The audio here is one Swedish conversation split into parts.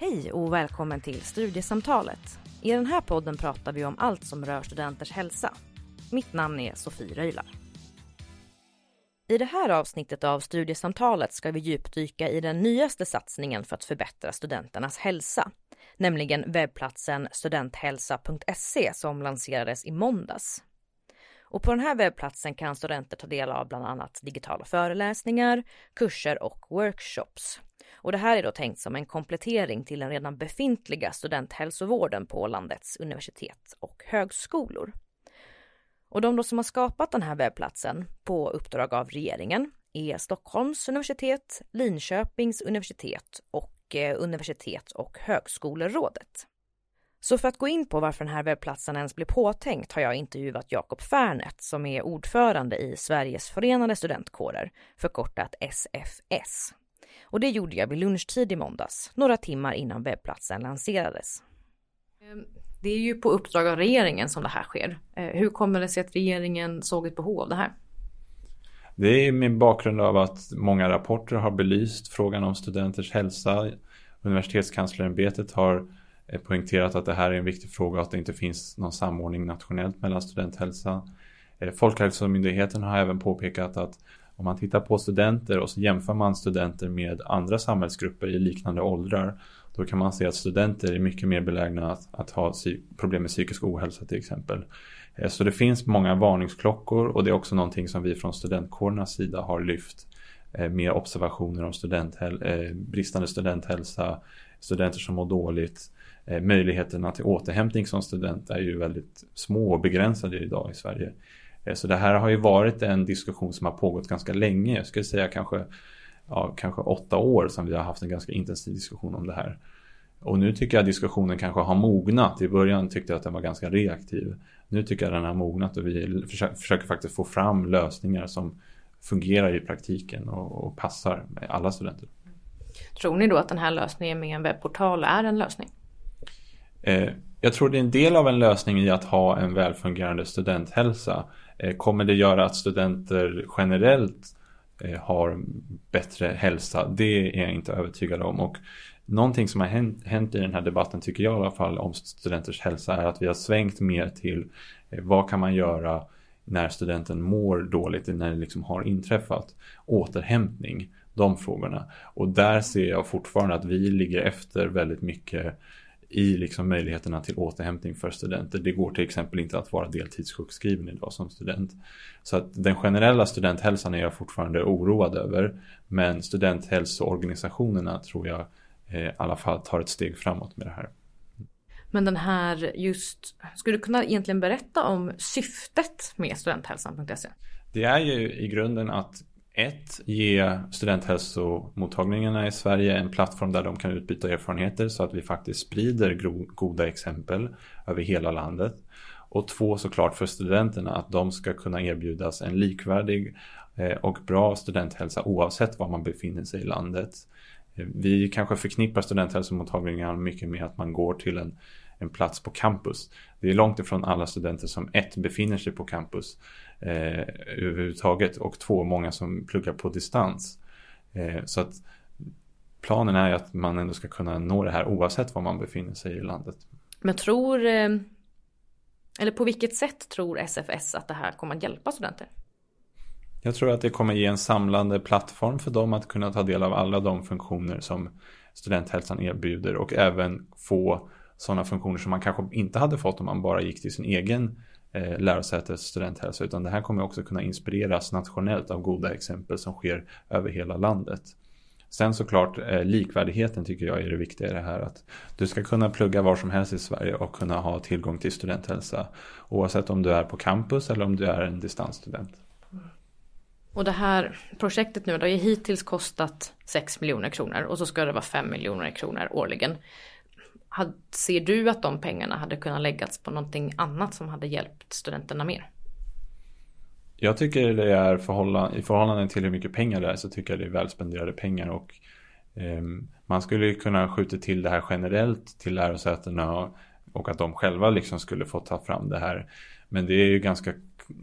Hej och välkommen till Studiesamtalet. I den här podden pratar vi om allt som rör studenters hälsa. Mitt namn är Sofie Röjlar. I det här avsnittet av Studiesamtalet ska vi djupdyka i den nyaste satsningen för att förbättra studenternas hälsa, nämligen webbplatsen studenthälsa.se som lanserades i måndags. Och på den här webbplatsen kan studenter ta del av bland annat digitala föreläsningar, kurser och workshops. Och det här är då tänkt som en komplettering till den redan befintliga studenthälsovården på landets universitet och högskolor. Och de som har skapat den här webbplatsen på uppdrag av regeringen är Stockholms universitet, Linköpings universitet och eh, Universitet och högskolerådet. Så för att gå in på varför den här webbplatsen ens blev påtänkt har jag intervjuat Jakob Färnet som är ordförande i Sveriges förenade studentkårer, förkortat SFS. Och det gjorde jag vid lunchtid i måndags, några timmar innan webbplatsen lanserades. Ehm, det är ju på uppdrag av regeringen som det här sker. Eh, hur kommer det sig att regeringen såg ett behov av det här? Det är min bakgrund av att många rapporter har belyst frågan om studenters hälsa. Universitetskanslerämbetet har Eh, poängterat att det här är en viktig fråga och att det inte finns någon samordning nationellt mellan studenthälsa. Eh, Folkhälsomyndigheten har även påpekat att om man tittar på studenter och så jämför man studenter med andra samhällsgrupper i liknande åldrar då kan man se att studenter är mycket mer belägna att, att ha problem med psykisk ohälsa till exempel. Eh, så det finns många varningsklockor och det är också någonting som vi från studentkårernas sida har lyft med observationer om studenthäl bristande studenthälsa, studenter som mår dåligt. Eh, möjligheterna till återhämtning som student är ju väldigt små och begränsade idag i Sverige. Eh, så det här har ju varit en diskussion som har pågått ganska länge. Jag skulle säga kanske ja, kanske åtta år som vi har haft en ganska intensiv diskussion om det här. Och nu tycker jag diskussionen kanske har mognat. I början tyckte jag att den var ganska reaktiv. Nu tycker jag den har mognat och vi försöker, faktiskt få fram lösningar som fungerar i praktiken och, och passar med alla studenter. Tror ni då att den här lösningen med en webbportal är en lösning? Eh, jag tror det är en del av en lösning i att ha en välfungerande studenthälsa. Eh, kommer det göra att studenter generellt eh, har bättre hälsa. Det är jag inte övertygad om. Och någonting som har hänt, hänt, i den här debatten tycker jag i alla fall om studenters hälsa är att vi har svängt mer till vad kan man göra när studenten mår dåligt, när det liksom har inträffat. Återhämtning, de frågorna. Och där ser jag fortfarande att vi ligger efter väldigt mycket i liksom möjligheterna till återhämtning för studenter. Det går till exempel inte att vara deltidssjukskriven idag som student. Så att den generella studenthälsan är jag fortfarande oroad över. Men studenthälsoorganisationerna tror jag eh, i alla fall tar ett steg framåt med det här. Men den här just, skulle du kunna egentligen berätta om syftet med studenthälsan.se? Det är ju i grunden att ett, ge studenthälsomottagningarna i Sverige en plattform där de kan utbyta erfarenheter så att vi faktiskt sprider goda exempel över hela landet. Och två, såklart för studenterna att de ska kunna erbjudas en likvärdig eh, och bra studenthälsa oavsett var man befinner sig i landet. Eh, vi kanske förknippar studenthälsomottagningar mycket med att man går till en, en plats på campus. Det är långt ifrån alla studenter som ett befinner sig på campus eh, överhuvudtaget och två, många som pluggar på distans. Eh, så att planen är att man ändå ska kunna nå det här oavsett var man befinner sig i landet. Men tror, eh, eller på vilket sätt tror SFS att det här kommer att hjälpa studenter? Jag tror att det kommer ge en samlande plattform för dem att kunna ta del av alla de funktioner som studenthälsan erbjuder och även få sådana funktioner som man kanske inte hade fått om man bara gick till sin egen eh, lärosätes studenthälsa. Utan det här kommer också kunna inspireras nationellt av goda exempel som sker över hela landet. Sen såklart eh, likvärdigheten tycker jag är det viktiga i det här. Att du ska kunna plugga var som helst i Sverige och kunna ha tillgång till studenthälsa. Oavsett om du är på campus eller om du är en distansstudent. Och det här projektet nu har ju hittills kostat 6 miljoner kronor. Och så ska det vara 5 miljoner kronor årligen ser du att de pengarna hade kunnat läggas på någonting annat som hade hjälpt studenterna mer? Jag tycker det är förhållande, i förhållande till hur mycket pengar det är så tycker jag det är välspenderade pengar och eh, man skulle kunna skjuta till det här generellt till lärosätena och, och att de själva liksom skulle få ta fram det här. Men det är ju ganska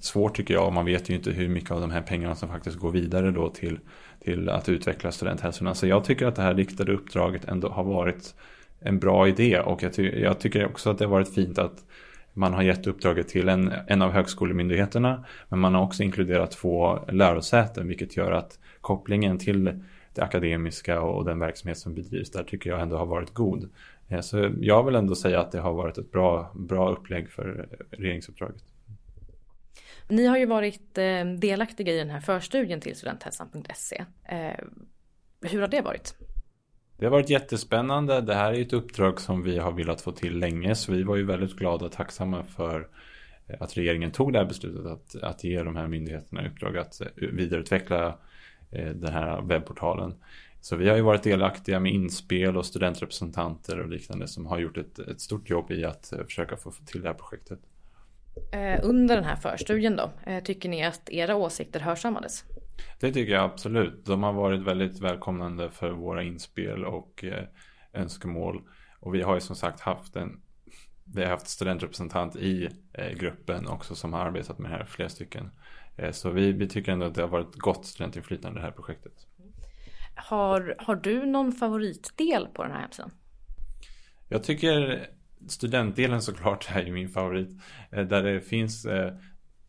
svårt tycker jag och man vet ju inte hur mycket av de här pengarna som faktiskt går vidare då till, till att utveckla studenthälsorna. Så jag tycker att det här riktade uppdraget ändå har varit en bra idé och jag, ty jag tycker också att det har varit fint att man har gett uppdraget till en, en av högskolemyndigheterna men man har också inkluderat två lärosäten vilket gör att kopplingen till det akademiska och den verksamhet som bedrivs där tycker jag ändå har varit god. Eh, så jag vill ändå säga att det har varit ett bra, bra upplägg för eh, regeringsuppdraget. Ni har ju varit eh, delaktiga i den här förstudien till studenthälsan.se. Hur har det varit? Det har varit jättespännande. Det här är ett uppdrag som vi har velat få till länge så vi var ju väldigt glada och tacksamma för eh, att regeringen tog det här beslutet att, att ge de här myndigheterna uppdrag att eh, vidareutveckla eh, den här webbportalen. Så vi har ju varit delaktiga med inspel och studentrepresentanter och liknande som har gjort ett, ett stort jobb i att försöka få till det här projektet. Under den här förstudien då, tycker ni att era åsikter hörsammades? Det tycker jag absolut. De har varit väldigt välkomnande för våra inspel och eh, önskemål. Och vi har ju som sagt haft en vi har haft studentrepresentant i gruppen också som har arbetat med det här, flera stycken. Så vi, vi tycker ändå att det har varit gott studentinflytande i det här projektet. Har, har du någon favoritdel på den här hemsidan? Jag tycker studentdelen såklart är ju min favorit. Eh, där det finns, eh,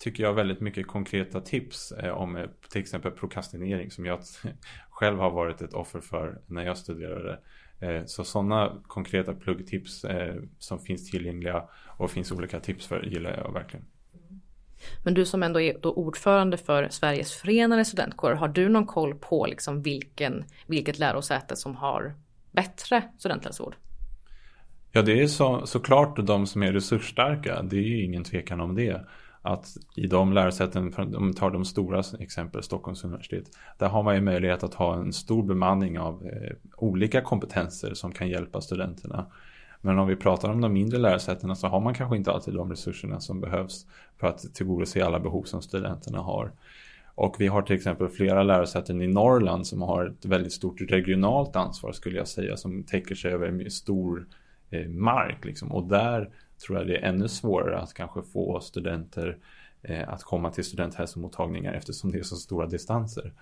tycker jag, väldigt mycket konkreta tips eh, om till exempel prokrastinering som jag själv har varit ett offer för när jag studerade. Så sådana konkreta pluggtips som finns tillgängliga och finns olika tips för gillar jag verkligen. Men du som ändå är då ordförande för Sveriges förenade studentkårer, har du någon koll på liksom vilken, vilket lärosäte som har bättre studenthälsovård? Ja, det är så, såklart de som är resursstarka. Det är ju ingen tvekan om det. Att i de lärosäten, om vi tar de stora exempel, Stockholms universitet, där har man ju möjlighet att ha en stor bemanning av eh, olika kompetenser som kan hjälpa studenterna. Men om vi pratar om de mindre lärosätena så har man kanske inte alltid de resurserna som behövs för att tillgodose alla behov som studenterna har. Och vi har till exempel flera lärosäten i Norrland som har ett väldigt stort regionalt ansvar skulle jag säga som täcker sig över en stor Eh, mark. Liksom. Och där tror jag det är ännu svårare att kanske få studenter eh, att komma till studenthälsomottagningar eftersom det är så stora distanser.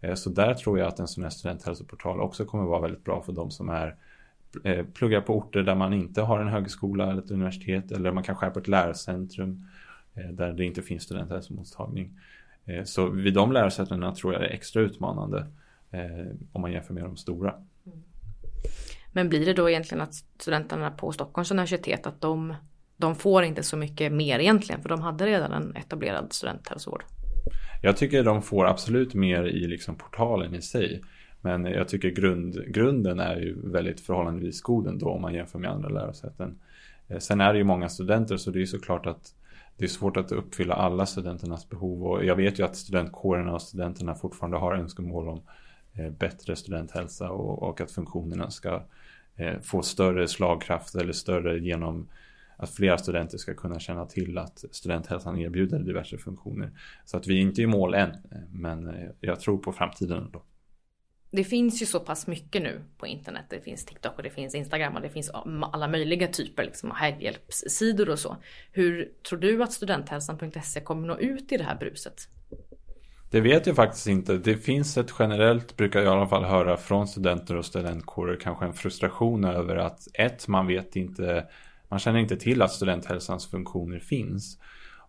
Eh, så där tror jag att en sån här studenthälsoportal också kommer vara väldigt bra för de som är eh, pluggar på orter där man inte har en högskola eller ett universitet eller man kanske är på ett lärcentrum där det inte finns studenthälsomottagning. Så vid de lärosätena tror jag det är extra utmanande om man jämför med de stora. Men blir det då egentligen att studenterna på Stockholms universitet att de, de får inte så mycket mer egentligen för de hade redan en etablerad studenthälsovård? Jag tycker de får absolut mer i liksom portalen i sig. Men jag tycker grund, grunden är ju väldigt förhållandevis god ändå om man jämför med andra lärosäten. Eh, sen är det ju många studenter så det är såklart att det är svårt att uppfylla alla studenternas behov och jag vet ju att studentkårerna och studenterna fortfarande har önskemål om eh, bättre studenthälsa och, och att funktionerna ska Eh, Eh, få större slagkraft eller större genom att flera studenter ska kunna känna till att studenthälsan erbjuder diverse funktioner. Så att vi är inte i mål än, men eh, jag tror på framtiden ändå. Det finns ju så pass mycket nu på internet. Det finns TikTok och det finns Instagram och det finns alla möjliga typer liksom hjälpsidor och så. Hur tror du att studenthälsan.se kommer nå ut i det här bruset? Det vet jag faktiskt inte. Det finns ett generellt, brukar jag i alla fall höra från studenter och studentkårer, kanske en frustration över att ett, man vet inte, man känner inte till att studenthälsans funktioner finns.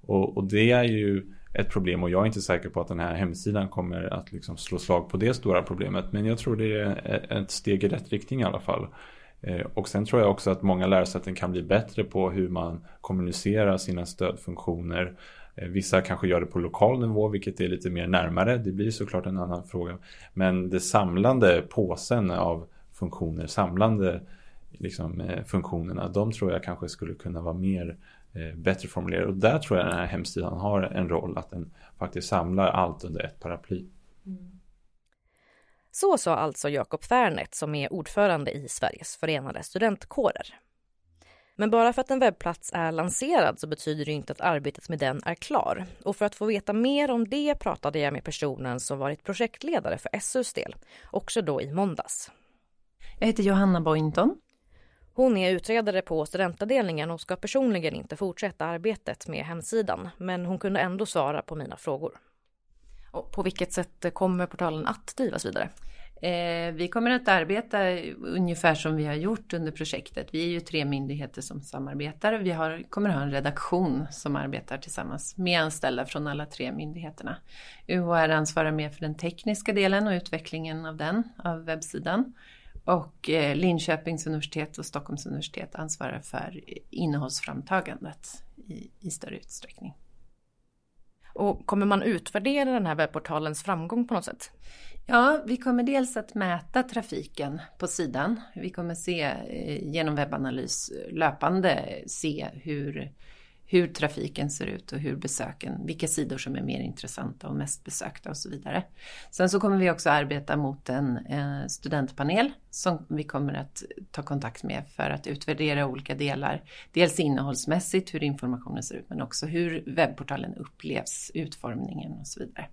Och, och det är ju ett problem och jag är inte säker på att den här hemsidan kommer att liksom slå slag på det stora problemet. Men jag tror det är ett steg i rätt riktning i alla fall. Eh, och sen tror jag också att många lärosäten kan bli bättre på hur man kommunicerar sina stödfunktioner Eh, vissa kanske gör det på lokal nivå, vilket är lite mer närmare. Det blir såklart en annan fråga. Men det samlande påsen av funktioner, samlande liksom, eh, funktionerna, de tror jag kanske skulle kunna vara mer eh, bättre formulerade. Och där tror jag den här hemsidan har en roll, att den faktiskt samlar allt under ett paraply. Mm. Så sa alltså Jakob Färnet som är ordförande i Sveriges förenade studentkårer. Men bara för att en webbplats är lanserad så betyder det inte att arbetet med den är klar. Och för att få veta mer om det pratade jag med personen som varit projektledare för SUs del, också då i måndags. Jag heter Johanna Boynton. Hon är utredare på studentavdelningen och ska personligen inte fortsätta arbetet med hemsidan, men hon kunde ändå svara på mina frågor. Och på vilket sätt kommer portalen att drivas vidare? Eh, vi kommer att arbeta ungefär som vi har gjort under projektet. Vi är ju tre myndigheter som samarbetar. Vi har, kommer att ha en redaktion som arbetar tillsammans med anställda från alla tre myndigheterna. UHR ansvarar mer för den tekniska delen och utvecklingen av den, av webbsidan. Och eh, Linköpings universitet och Stockholms universitet ansvarar för innehållsframtagandet i, i större utsträckning. Och kommer man utvärdera den här webbportalens framgång på något sätt? Ja, vi kommer dels att mäta trafiken på sidan. Vi kommer se eh, genom webbanalys eh, löpande se hur, hur trafiken ser ut och hur besöken, vilka sidor som är mer intressanta och mest besökta och så vidare. Sen så kommer vi också arbeta mot en, eh, studentpanel som vi kommer att ta kontakt med för att utvärdera olika delar. Dels innehållsmässigt hur informationen ser ut men också hur webbportalen upplevs, utformningen och så vidare.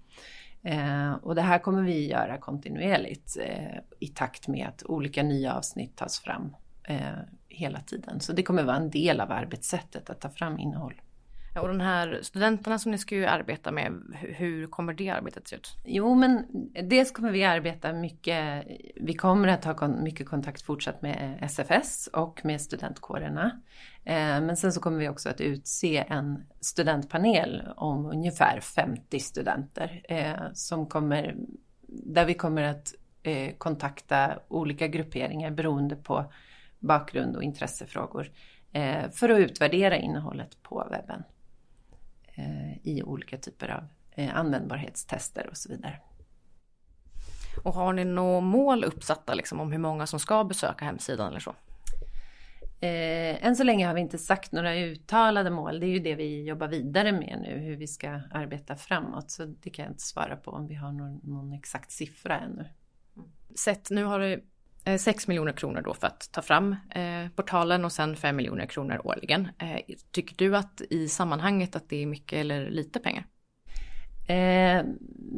Eh, och det här kommer vi göra kontinuerligt eh, i takt med att olika nya avsnitt tas fram hela tiden. Så det kommer vara en del av arbetssättet att ta fram innehåll. Och de här studenterna som ni ska ju arbeta med, hur kommer det arbetet se ut? Jo, men dels kommer vi arbeta mycket, vi kommer att ha mycket kontakt fortsatt med SFS och med studentkårerna. Eh, men sen så kommer vi också att utse en studentpanel om ungefär 50 studenter eh, som kommer, där vi kommer att eh, kontakta olika grupperingar beroende på bakgrund och intressefrågor för att utvärdera innehållet på webben i olika typer av användbarhetstester och så vidare. Och har ni några mål uppsatta liksom, om hur många som ska besöka hemsidan eller så? Eh, än så länge har vi inte sagt några uttalade mål. Det är ju det vi jobbar vidare med nu, hur vi ska arbeta framåt. Så det kan jag inte svara på om vi har någon, någon exakt siffra ännu. Sett, nu har du Eh, 6 miljoner kronor då för att ta fram eh, portalen och sen 5 miljoner kronor årligen. Eh, tycker du att i sammanhanget att det är mycket eller lite pengar? Eh,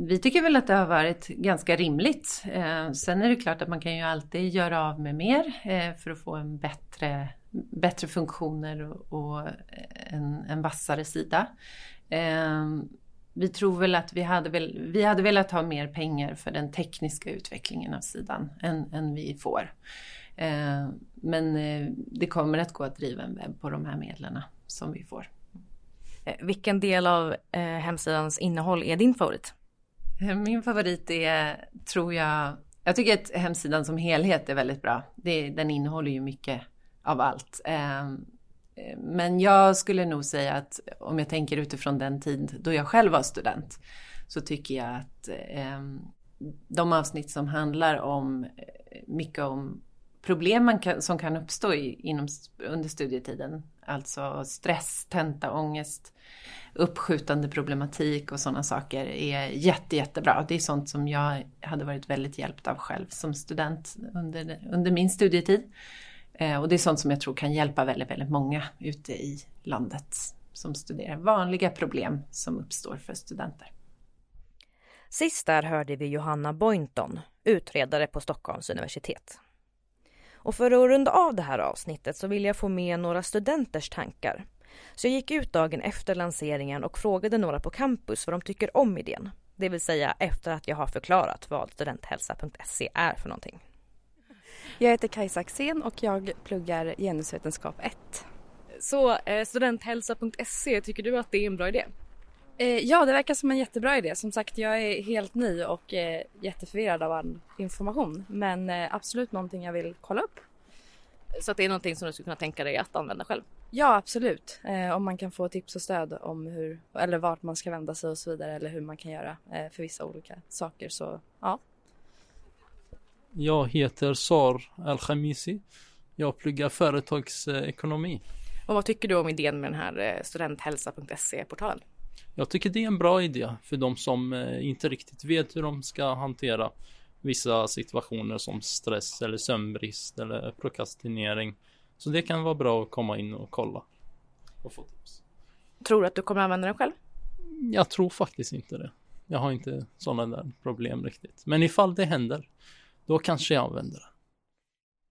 vi tycker väl att det har varit ganska rimligt. Eh, sen är det klart att man kan ju alltid göra av med mer eh, för att få en bättre, bättre funktioner och, och en, en vassare sida. Eh, Eh, vi tror väl att vi hade, väl, vi hade velat ha mer pengar för den tekniska utvecklingen av sidan än, än vi får. Eh, men eh, det kommer att gå att driva en webb på de här medlen som vi får. Eh, vilken del av eh, hemsidans innehåll är din favorit? Min favorit är, tror jag, jag tycker att hemsidan som helhet är väldigt bra. Det, den innehåller ju mycket av allt. Eh, men jag skulle nog säga att om jag tänker utifrån den tid då jag själv var student så tycker jag att ehm, de avsnitt som handlar om eh, mycket om problem man kan, som kan uppstå i, inom, under studietiden. Alltså stress, tenta, ångest, uppskjutande problematik och sådana saker är jätte, jättebra. Det är sånt som jag hade varit väldigt hjälpt av själv som student under, under min studietid. Eh, och det är sånt som jag tror kan hjälpa väldigt, väldigt många ute i landet som studerar vanliga problem som uppstår för studenter. Sist där hörde vi Johanna Boynton, utredare på Stockholms universitet. Och för att runda av det här avsnittet så vill jag få med några studenters tankar. Så jag gick ut dagen efter lanseringen och frågade några på campus vad de tycker om idén. Det vill säga efter att jag har förklarat vad studenthälsa.se är för någonting. Jag heter Kajsa Axén och jag pluggar genusvetenskap 1. Så eh, studenthälsa.se, tycker du att det är en bra idé? Eh, ja, det verkar som en jättebra idé. Som sagt, jag är helt ny och eh, jätteförvirrad av all information. Men absolut någonting jag vill kolla upp. Så att det är någonting som du skulle kunna tänka dig att använda själv? Ja, absolut. Om man kan få tips och stöd om hur, eller vart man ska vända sig och så vidare. Eller hur man kan göra för vissa olika saker. Så ja, jag heter Sar Al-Khamisi. Jag pluggar företagsekonomi. Och vad tycker du om idén med den här eh, studenthälsa.se-portalen? Jag tycker det är en bra idé för de som eh, inte riktigt vet hur de ska hantera vissa situationer som stress eller sömnbrist eller prokrastinering. Så det kan vara bra att komma in och kolla och få tips. Tror du att du kommer använda den själv? Jag tror faktiskt inte det. Jag har inte sådana där problem riktigt. Men ifall det händer då kanske jag använder det.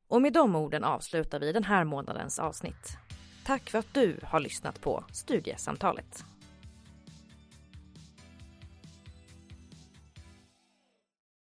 Och med de orden avslutar vi den här månadens avsnitt. Tack för att du har lyssnat på Studiesamtalet.